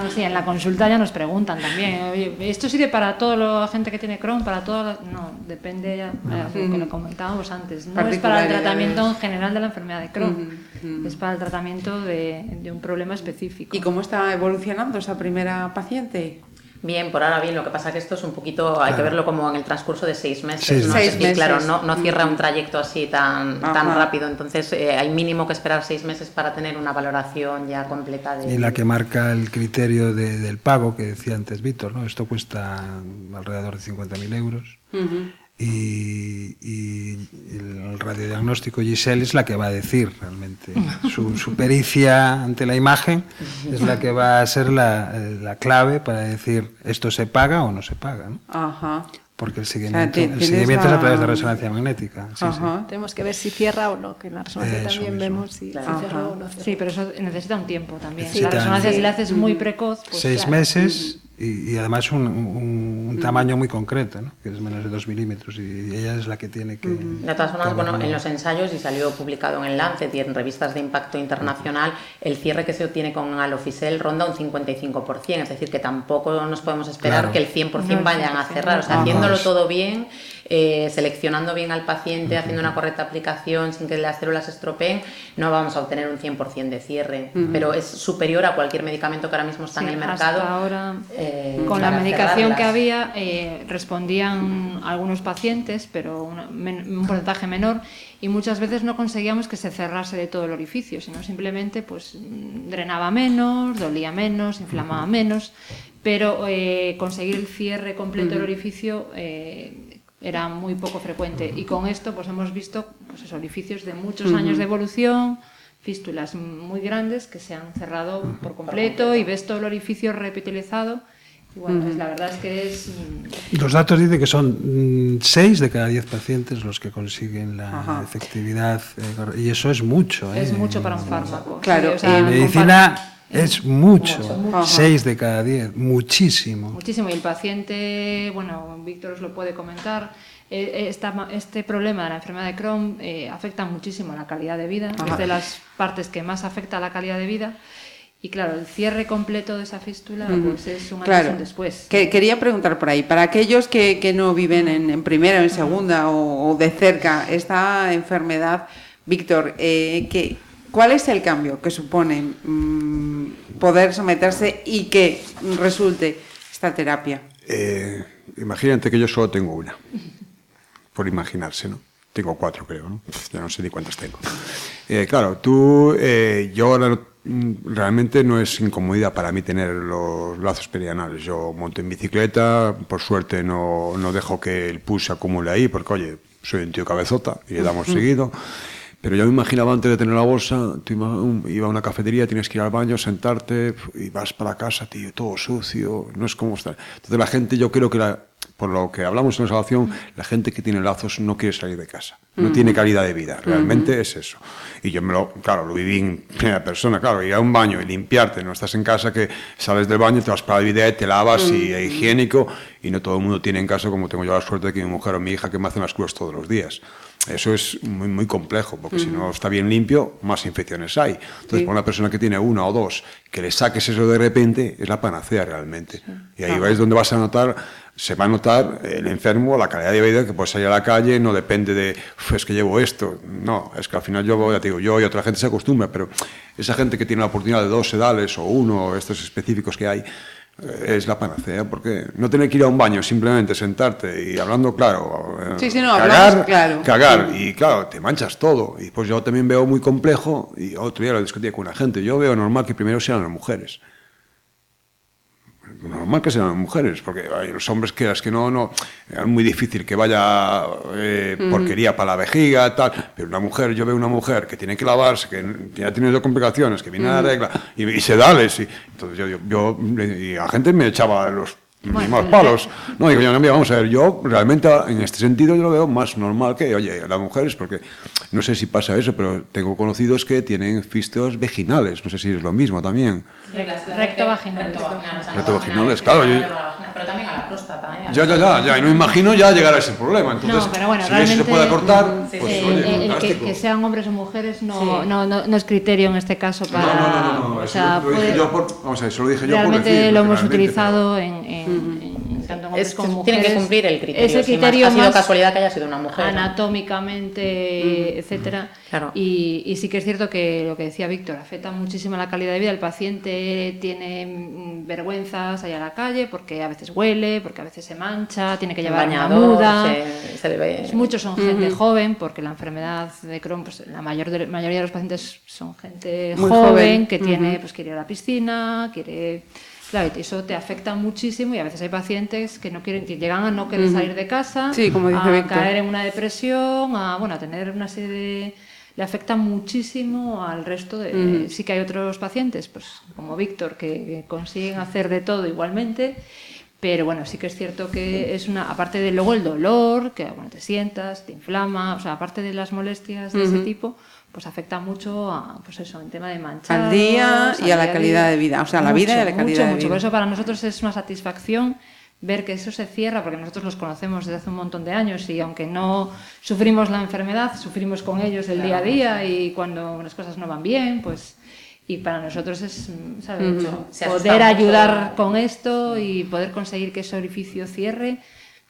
No, sí, en la consulta ya nos preguntan también. Oye, ¿esto sirve para toda la gente que tiene Crohn? Para toda la- No, depende ya, lo que lo comentábamos antes. No es para el tratamiento en general de la enfermedad de Crohn. Es para el tratamiento de, de un problema específico. ¿Y cómo está evolucionando esa primera paciente? Bien, por ahora bien, lo que pasa que esto es un poquito, hay que Claro. verlo como en el transcurso de seis meses, Seis ¿no? meses. Seis claro, meses. no, no cierra un trayecto así tan, tan rápido, entonces eh, hay mínimo que esperar seis meses para tener una valoración ya completa de... Y la que marca el criterio de- del pago que decía antes Víctor, ¿no? Esto cuesta alrededor de 50.000 euros. Y, y el radiodiagnóstico Giselle es la que va a decir realmente. Su, su pericia ante la imagen es la que va a ser la, eh, la clave para decir esto se paga o no se paga. ¿no? Ajá. Porque el seguimiento, el seguimiento es a la- través de resonancia magnética. sí, sí. Tenemos que ver si cierra o no, que en la resonancia Eso también mismo. vemos si, si Ajá. cerró o no cerró. Sí, pero eso necesita un tiempo también. Necesita- la resonancia, si la haces muy precoz, pues Seis claro. meses y, y además un, un- un tamaño muy concreto, ¿no? que es menos de dos milímetros y ella es la que tiene que... De todas formas, bueno, en los ensayos y salió publicado en el Lancet y en revistas de impacto internacional, el cierre que se obtiene con alofisel ronda un 55%, es decir, que tampoco nos podemos esperar Claro. que el 100% No, el vayan a 100%, cerrar, o sea, haciéndolo todo bien, eh, seleccionando bien al paciente, haciendo una correcta aplicación sin que las células se estropeen, no vamos a obtener un 100% de cierre, Ujú. pero es superior a cualquier medicamento que ahora mismo está Sí, en el hasta mercado. ahora, eh, con la medicación que cerrarlas. había, eh, respondían algunos pacientes, pero men- un porcentaje menor, y muchas veces no conseguíamos que se cerrase de todo el orificio, sino simplemente pues drenaba menos, dolía menos, inflamaba menos, pero eh, conseguir el cierre completo del orificio eh, era muy poco frecuente. Y con esto pues hemos visto pues, esos orificios de muchos años de evolución, fístulas muy grandes que se han cerrado por completo y ves todo el orificio repitalizado Y bueno, es- la verdad es que es... mm, Los datos dicen que son 6 de cada 10 pacientes los que consiguen la Ajá. efectividad eh, y eso es mucho. Es ¿eh? mucho para un fármaco. Claro, Sí, o sea, En medicina es mucho, Mucho. 6 de cada 10, muchísimo. Muchísimo. Y el paciente, bueno, Víctor os lo puede comentar, eh, esta ma- este problema de la enfermedad de Crohn eh, afecta muchísimo a la calidad de vida, Ajá. es de las partes que más afecta a la calidad de vida. Y claro, el cierre completo de esa fístula pues es un Claro. después. Que- quería preguntar por ahí, para aquellos que, que no viven en, en primera o en segunda o, o de cerca esta enfermedad, Víctor, eh, que, ¿cuál es el cambio que supone mm, poder someterse y que resulte esta terapia? Eh, imagínate que yo solo tengo una. Por imaginarse, ¿no? Tengo cuatro, creo, ¿no? Ya no sé ni cuántas tengo. Eh, claro, tú, eh, yo ahora no- mm, realmente no es incomodidad para mí tener los lazos perianales. Yo monto en bicicleta, por suerte no, no dejo que el pus se acumule ahí, porque oye, soy un tío cabezota y le damos seguido. Pero yo me imaginaba antes de tener la bolsa, tú iba a una cafetería, tienes que ir al baño, sentarte y vas para casa, tío, todo sucio, no es como estar. Entonces la gente, yo creo que la- por lo que hablamos en la salvación, la gente que tiene lazos no quiere salir de casa, no tiene calidad de vida, realmente es eso. Y yo me lo, claro, lo viví en primera persona, claro, ir a un baño y limpiarte, no estás en casa que sales del baño, te vas para el bidet, te lavas y es higiénico y no todo el mundo tiene en casa como tengo yo la suerte de que mi mujer o mi hija que me hacen las cruces todos los días. Eso es muy, muy complejo, porque si no está bien limpio, más infecciones hay. Entonces, Sí. para una persona que tiene una o dos, que le saques eso de repente, es la panacea realmente. Y ahí vais donde vas a notar, se va a notar el enfermo, la calidad de vida, que puedes salir a la calle, no depende de, "Uf, es que llevo esto. No, es que al final yo, ya te digo, yo y otra gente se acostumbra, pero esa gente que tiene la oportunidad de dos sedales o uno, estos específicos que hay, es la panacea, porque no tener que ir a un baño, simplemente sentarte y hablando claro, eh, Sí, sí, no, cagar, claro. cagar, Sí. y claro, te manchas todo. Y pues yo también veo muy complejo, y otro día lo discutía con una gente, yo veo normal que primero sean las mujeres. Normal que sean mujeres, porque hay los hombres que es que no, no, es muy difícil que vaya eh, porquería para la vejiga, tal, pero una mujer, yo veo una mujer que tiene que lavarse, que ya tiene dos complicaciones, que viene a la regla, y, y se dales, y entonces yo, yo, yo- y la gente me echaba los Bueno, pues, palos. No, digo, yo, no, mira, vamos a ver, yo realmente en este sentido yo lo veo más normal que, oye, las mujeres, porque no sé si pasa eso, pero tengo conocidos que tienen fistos vaginales, no sé si es lo mismo también. Recto vaginal. Recto vaginales, claro. yo- Pero también a la próstata. ¿eh? ya, ya, ya, ya, y no imagino ya llegar a ese problema. Entonces, no, pero bueno, si realmente se puede cortar, eh, pues eh, oye, el que, sean hombres o mujeres no, Sí. no, no, no es criterio en este caso para. No, no, no, no, no, o eso sea, lo dije yo por, vamos a ver, eso lo dije yo por realmente decir, lo hemos utilizado en, Es- como tienen que cumplir el criterio, Ese sin más. criterio Ha sido más casualidad que haya sido una mujer, ¿no? Anatómicamente, etcétera. Y, y sí que es cierto que lo que decía Víctor, afecta muchísimo la calidad de vida. El paciente tiene mm, vergüenzas allá a la calle porque a veces huele, porque a veces se mancha, tiene que llevar una bañador, muda. se- se le ve- Pues Muchos son gente joven, porque la enfermedad de Crohn, pues la mayor de- mayoría de los pacientes son gente joven, joven. que tiene, Ujú. pues quiere ir a la piscina, quiere Claro, y eso te afecta muchísimo y a veces hay pacientes que no quieren, que llegan a no querer salir de casa, Sí, como dice a caer en una depresión, a bueno, a tener una serie de le afecta muchísimo al resto de sí que hay otros pacientes, pues como Víctor, que, consiguen hacer de todo igualmente. Pero bueno, sí que es cierto que es una, aparte de luego el dolor, que bueno, te sientas, te inflama, o sea, aparte de las molestias de ese tipo, pues afecta mucho a, pues eso, en tema de manchar. Al día y a la calidad de vida, o sea, a la vida y a la calidad mucho, de mucho. vida. Por eso para nosotros es una satisfacción ver que eso se cierra, porque nosotros los conocemos desde hace un montón de años y aunque no sufrimos la enfermedad, sufrimos con ellos el día a día y cuando las cosas no van bien, pues... Y para nosotros es, mm, ¿sabes? Se asusta Poder mucho. ayudar con esto y poder conseguir que ese orificio cierre,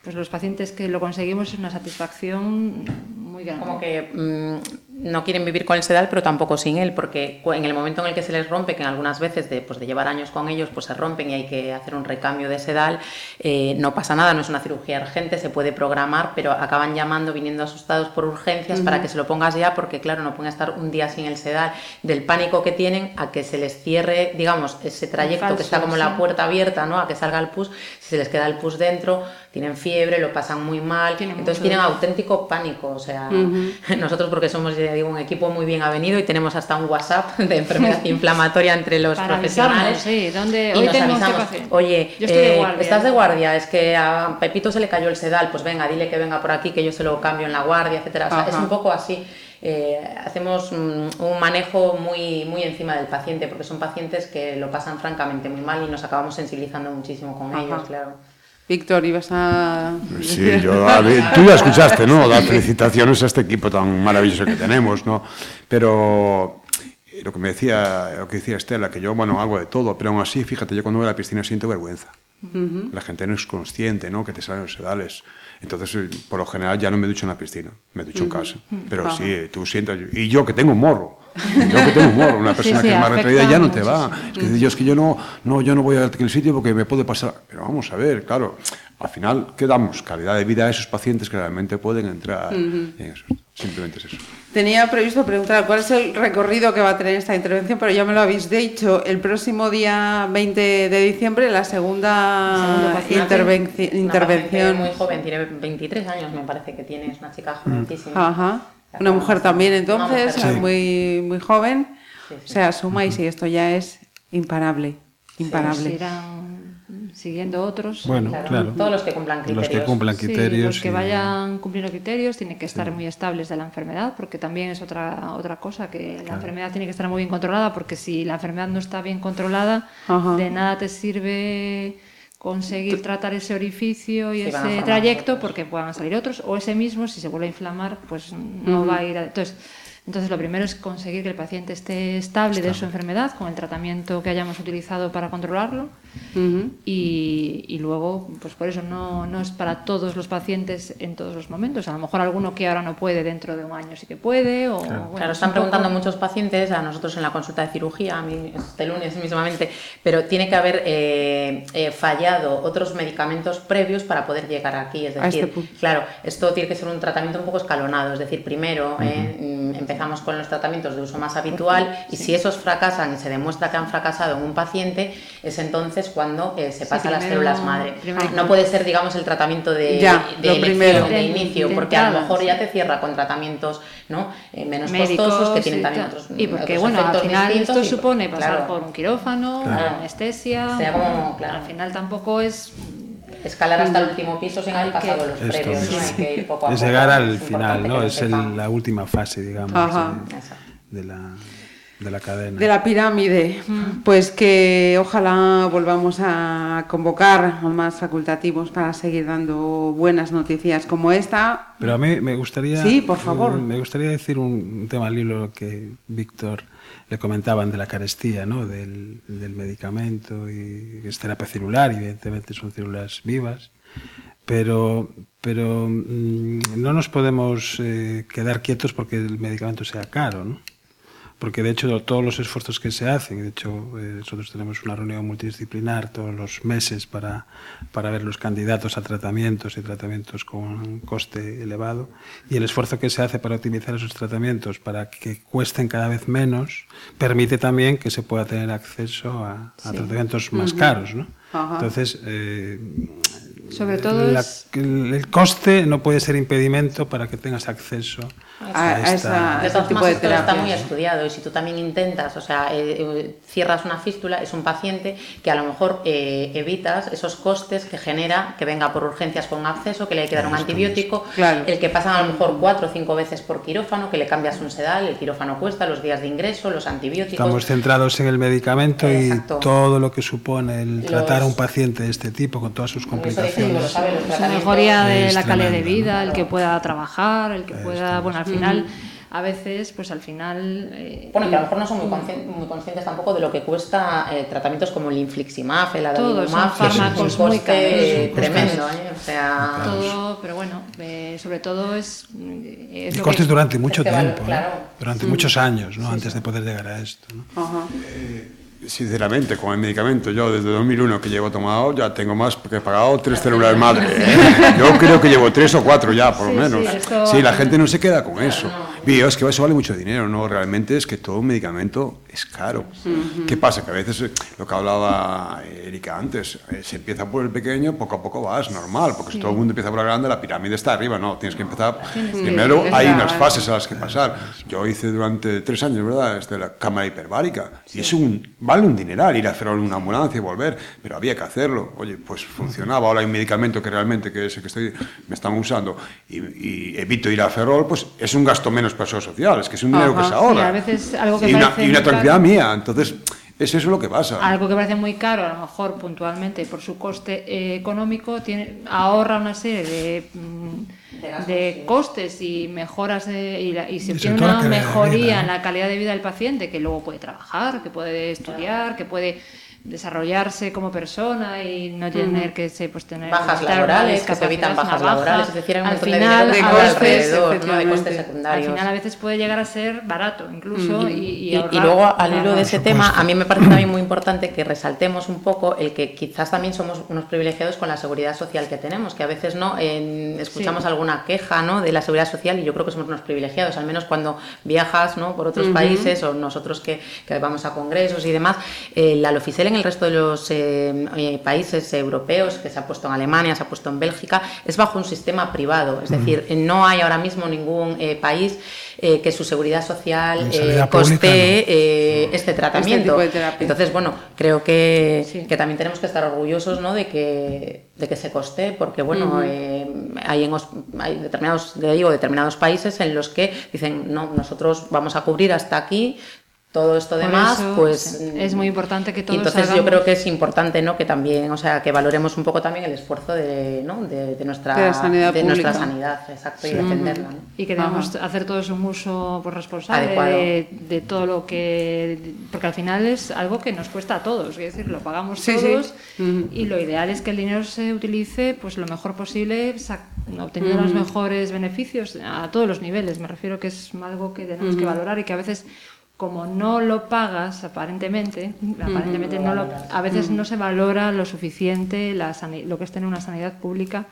pues los pacientes que lo conseguimos es una satisfacción muy grande. Como que mm, no quieren vivir con el sedal, pero tampoco sin él, porque en el momento en el que se les rompe, que en algunas veces de, pues, de llevar años con ellos, pues se rompen y hay que hacer un recambio de sedal, eh, no pasa nada, no es una cirugía urgente, se puede programar, pero acaban llamando, viniendo asustados por urgencias para que se lo pongas ya, porque claro, no pueden estar un día sin el sedal, del pánico que tienen a que se les cierre, digamos, ese trayecto falso, que está como la puerta abierta, ¿no? A que salga el pus, si se les queda el pus dentro, tienen fiebre, lo pasan muy mal, Tienen entonces tienen dolor. auténtico pánico. O sea, nosotros porque somos ya digo, un equipo muy bien avenido y tenemos hasta un WhatsApp de enfermedad inflamatoria entre los Para profesionales. sí, ¿dónde- y hoy avisamos, paciente. oye, Yo estoy de eh, guardia, estás de guardia, es que a Pepito se le cayó el sedal, pues venga, dile que venga por aquí, que yo se lo cambio en la guardia, etcétera. O sea, es un poco así. Eh, hacemos mm, un manejo muy, muy encima del paciente, porque son pacientes que lo pasan francamente muy mal y nos acabamos sensibilizando muchísimo con Ajá. ellos, claro. Víctor, ibas a... Sí, yo, a ver, tú ya escuchaste, ¿no? Las felicitaciones a este equipo tan maravilloso que tenemos, ¿no? Pero lo que me decía, lo que decía Estela, que yo, bueno, hago de todo, pero aún así, fíjate, yo cuando voy a la piscina siento vergüenza. La gente no es consciente, ¿no? Que te salen los sedales. Entonces, eh, por lo general, ya no me ducho en la piscina, me ducho en casa. Pero sí, eh, tú sientas. Y yo que tengo un morro. Yo que tengo un morro, una persona sí, que es más retraída ya no te va. Es que yo es que yo no, no, yo no voy a aquel sitio porque me puede pasar. Pero vamos a ver, claro, al final, ¿qué damos? Calidad de vida a esos pacientes que realmente pueden entrar en eso. Simplemente es eso. Tenía previsto preguntar cuál es el recorrido que va a tener esta intervención, pero ya me lo habéis dicho. El próximo día 20 de diciembre, la segunda intervenci- una intervención. muy joven, tiene 23 años, me parece que tiene, es una chica jovencísima. Ajá. Una mujer también, entonces, mujer. Sí. muy, muy joven. Sí, O sea, suma y si esto ya es imparable. Imparable. Se irán siguiendo otros. Bueno, Claro. claro. Todos los que cumplan Los que criterios. Sí, los que y- vayan cumpliendo criterios tienen que estar muy estables de la enfermedad, porque también es otra, otra cosa, que la enfermedad tiene que estar muy bien controlada, porque si la enfermedad no está bien controlada, Ajá. de nada te sirve conseguir tratar ese orificio y Sí, ese trayecto porque puedan salir otros o ese mismo si se vuelve a inflamar pues no va a ir a... entonces entonces lo primero es conseguir que el paciente esté estable de su enfermedad con el tratamiento que hayamos utilizado para controlarlo Y, y luego, pues por eso no, no es para todos los pacientes en todos los momentos. A lo mejor alguno que ahora no puede dentro de un año sí que puede. O, bueno, claro, es están poco- preguntando muchos pacientes, a nosotros en la consulta de cirugía, a mí este lunes mismamente, pero tiene que haber eh, eh, fallado otros medicamentos previos para poder llegar aquí. Es decir, este punto. claro, esto tiene que ser un tratamiento un poco escalonado. Es decir, primero eh, empezamos con los tratamientos de uso más habitual y si esos fracasan y se demuestra que han fracasado en un paciente, es entonces cuando eh, se Sí, pasa a las células madre. primero- no puede ser, digamos, el tratamiento de, Ya, de lo elección, primero. de De- inicio, de porque a lo mejor sí. ya te cierra con tratamientos ¿no? Eh, menos médicos costosos que tienen y también otros y porque otros bueno al final esto y- supone pasar claro, por un quirófano Claro. una anestesia Sea como- claro. al final tampoco es escalar hasta el último piso sin haber que- pasado los Esto previos es, ¿no? Hay que ir poco a es poco, llegar al final, ¿no? Es el- la última fase, digamos, Ajá. de, de la, de la cadena. De la pirámide, pues que ojalá volvamos a convocar a más facultativos para seguir dando buenas noticias como esta. Pero a mí me gustaría... Sí, por favor. Me gustaría decir un, un tema al hilo que Víctor le comentaban de la carestía, ¿no? Del, del medicamento y es terapia celular, evidentemente son células vivas. Pero, pero mm, no nos podemos eh, quedar quietos porque el medicamento sea caro, ¿no? Porque de hecho todos los esfuerzos que se hacen, de hecho eh, nosotros tenemos una reunión multidisciplinar todos los meses para, para ver los candidatos a tratamientos y tratamientos con coste elevado, y el esfuerzo que se hace para optimizar esos tratamientos para que cuesten cada vez menos, permite también que se pueda tener acceso a, a Sí. tratamientos más Ujú. caros. ¿no? Entonces, eh, sobre todo la- es el, coste no puede ser impedimento para que tengas acceso A- a esta- esa- De ese tipo de esto está muy estudiado y si tú también intentas, o sea, eh, eh, cierras una fístula, es un paciente que a lo mejor eh, evitas esos costes que genera que venga por urgencias con acceso, que le hay que dar un antibiótico, Claro. el que pasan a lo mejor cuatro o cinco veces por quirófano, que le cambias un sedal, el quirófano cuesta, los días de ingreso, los antibióticos. Estamos centrados en el medicamento Exacto. y todo lo que supone el Los- tratar a un paciente de este tipo con todas sus Eso complicaciones. decimos, lo sabe, los es una tratamientos- mejoría de la calidad de vida, el que pueda trabajar, el que pueda, bueno, al final, a veces, pues al final... eh, Bueno, que a lo mejor no son muy, conscien- muy conscientes tampoco de lo que cuesta eh, tratamientos como el infliximab, el adalimumab, que es un fármacos muy coste caros. tremendo, ¿eh? o sea... todo, pero bueno, eh, sobre todo es... es Y lo costes que- durante mucho es que vale, tiempo, claro. durante Mm. muchos años, ¿no? antes de poder llegar a esto. ¿no? Ajá. Sinceramente, con el medicamento, yo desde 2001 que llevo tomado, ya tengo más que pagado tres células madre. ¿eh? Yo creo que llevo tres o cuatro ya, por lo Sí, menos. sí, esto- Sí, la gente no se queda con eso. Y es que eso vale mucho dinero, ¿no? Realmente es que todo medicamento es caro. ¿Qué pasa? Que a veces, eh, lo que hablaba Erika antes, eh, se empieza por el pequeño, poco a poco vas, normal, porque si todo el mundo empieza por el grande, la pirámide está arriba, no, tienes que empezar, primero hay unas fases a las que pasar. Yo hice durante tres años, ¿verdad?, este, la cámara hiperbárica, y es un, vale un dineral ir a hacer una ambulancia y volver, pero había que hacerlo. Oye, pues funcionaba, ahora hay un medicamento que realmente, que es el que estoy, me están usando, y, y evito ir a Ferrol, pues es un gasto menos para social, es que es un dinero que se ahorra. Sí, a veces algo que y, una, y una tranquilidad mía, entonces es eso lo que pasa. Algo que parece muy caro, a lo mejor puntualmente por su coste eh, económico, tiene, ahorra una serie de, mm, de costes y mejoras de- y, la- y se obtiene una mejoría vida, en la calidad de vida del paciente que luego puede trabajar, que puede estudiar, que puede desarrollarse como persona y no tener que se, pues, tener Bajas laborales, que se evitan bajas baja. laborales, es decir, hay un al montón de final, va veces, alrededor, ¿no? de costes secundarios. Al final a veces puede llegar a ser barato incluso y, Y, y ahorrar- y luego, al hilo de ese tema, a mí me parece también muy importante que resaltemos un poco el que quizás también somos unos privilegiados con la seguridad social que tenemos, que a veces no En- escuchamos Sí. alguna queja ¿no? de la seguridad social y yo creo que somos unos privilegiados, al menos cuando viajas ¿no? por otros países o nosotros que, que vamos a congresos y demás. Eh, la Loficel en el resto de los eh, eh, países europeos, que se ha puesto en Alemania, se ha puesto en Bélgica, es bajo un sistema privado, es decir, no hay ahora mismo ningún eh, país eh, que su seguridad social eh, costee eh, este tratamiento. de terapia. Entonces, bueno, creo que, que también tenemos que estar orgullosos ¿no? de, que, de que se coste, porque bueno, eh, hay, en hay determinados, digo, determinados países en los que dicen, no, nosotros vamos a cubrir hasta aquí. Todo esto demás, pues es muy importante que y todos entonces yo creo que es importante, ¿no? Que también, o sea, que valoremos un poco también el esfuerzo de, ¿no? de, de nuestra, De sanidad de nuestra sanidad, exacto, y defenderla. ¿no? Y que debemos hacer todos un uso pues, responsable Adecuado. de, de todo lo que. Porque al final es algo que nos cuesta a todos, es decir, lo pagamos Sí, sí. todos y lo ideal es que el dinero se utilice pues lo mejor posible, obteniendo los mejores beneficios a todos los niveles. Me refiero que es algo que tenemos que valorar y que a veces. Como no lo pagas aparentemente, aparentemente no lo, a veces no se valora lo suficiente la lo que es tener una sanidad pública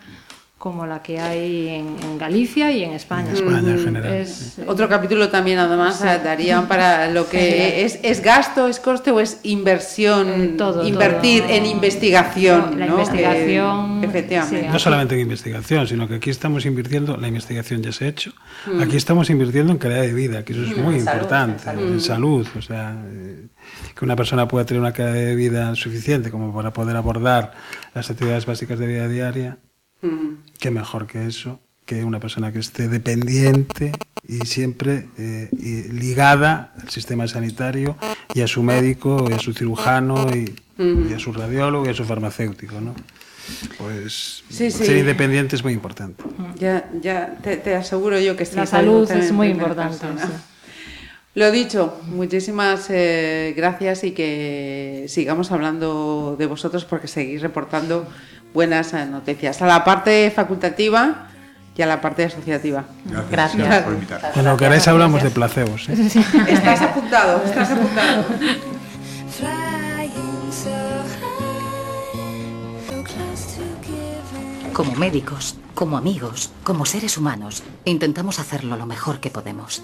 como la que hay en, en Galicia y en España. En España en general, Es- Otro capítulo también, además, Sí. darían para lo que es, es gasto, es coste o es inversión, Eh, todo, invertir todo. en investigación. No, la ¿no? investigación, Eh, efectivamente. No solamente en investigación, sino que aquí estamos invirtiendo, la investigación ya se ha hecho, Mm. aquí estamos invirtiendo en calidad de vida, que eso es Mm, muy en salud, importante, en salud. en salud, o sea, eh, que una persona pueda tener una calidad de vida suficiente como para poder abordar las actividades básicas de vida diaria, Mm. qué mejor que eso, que una persona que esté dependiente y siempre eh, y ligada al sistema sanitario y a su médico y a su cirujano y, a su radiólogo y a su farmacéutico, ¿no? Pues Sí, sí. ser independiente es muy importante. Ya, ya te, te aseguro yo que sí. La salud es muy importante, sí. Lo dicho, muchísimas eh, gracias y que sigamos hablando de vosotros porque seguís reportando buenas noticias. A la parte facultativa y a la parte asociativa. Gracias, Gracias. gracias por invitar. Cuando queráis hablamos de placebos. ¿eh? Estás apuntado, estás apuntado. Como médicos, como amigos, como seres humanos, intentamos hacerlo lo mejor que podemos.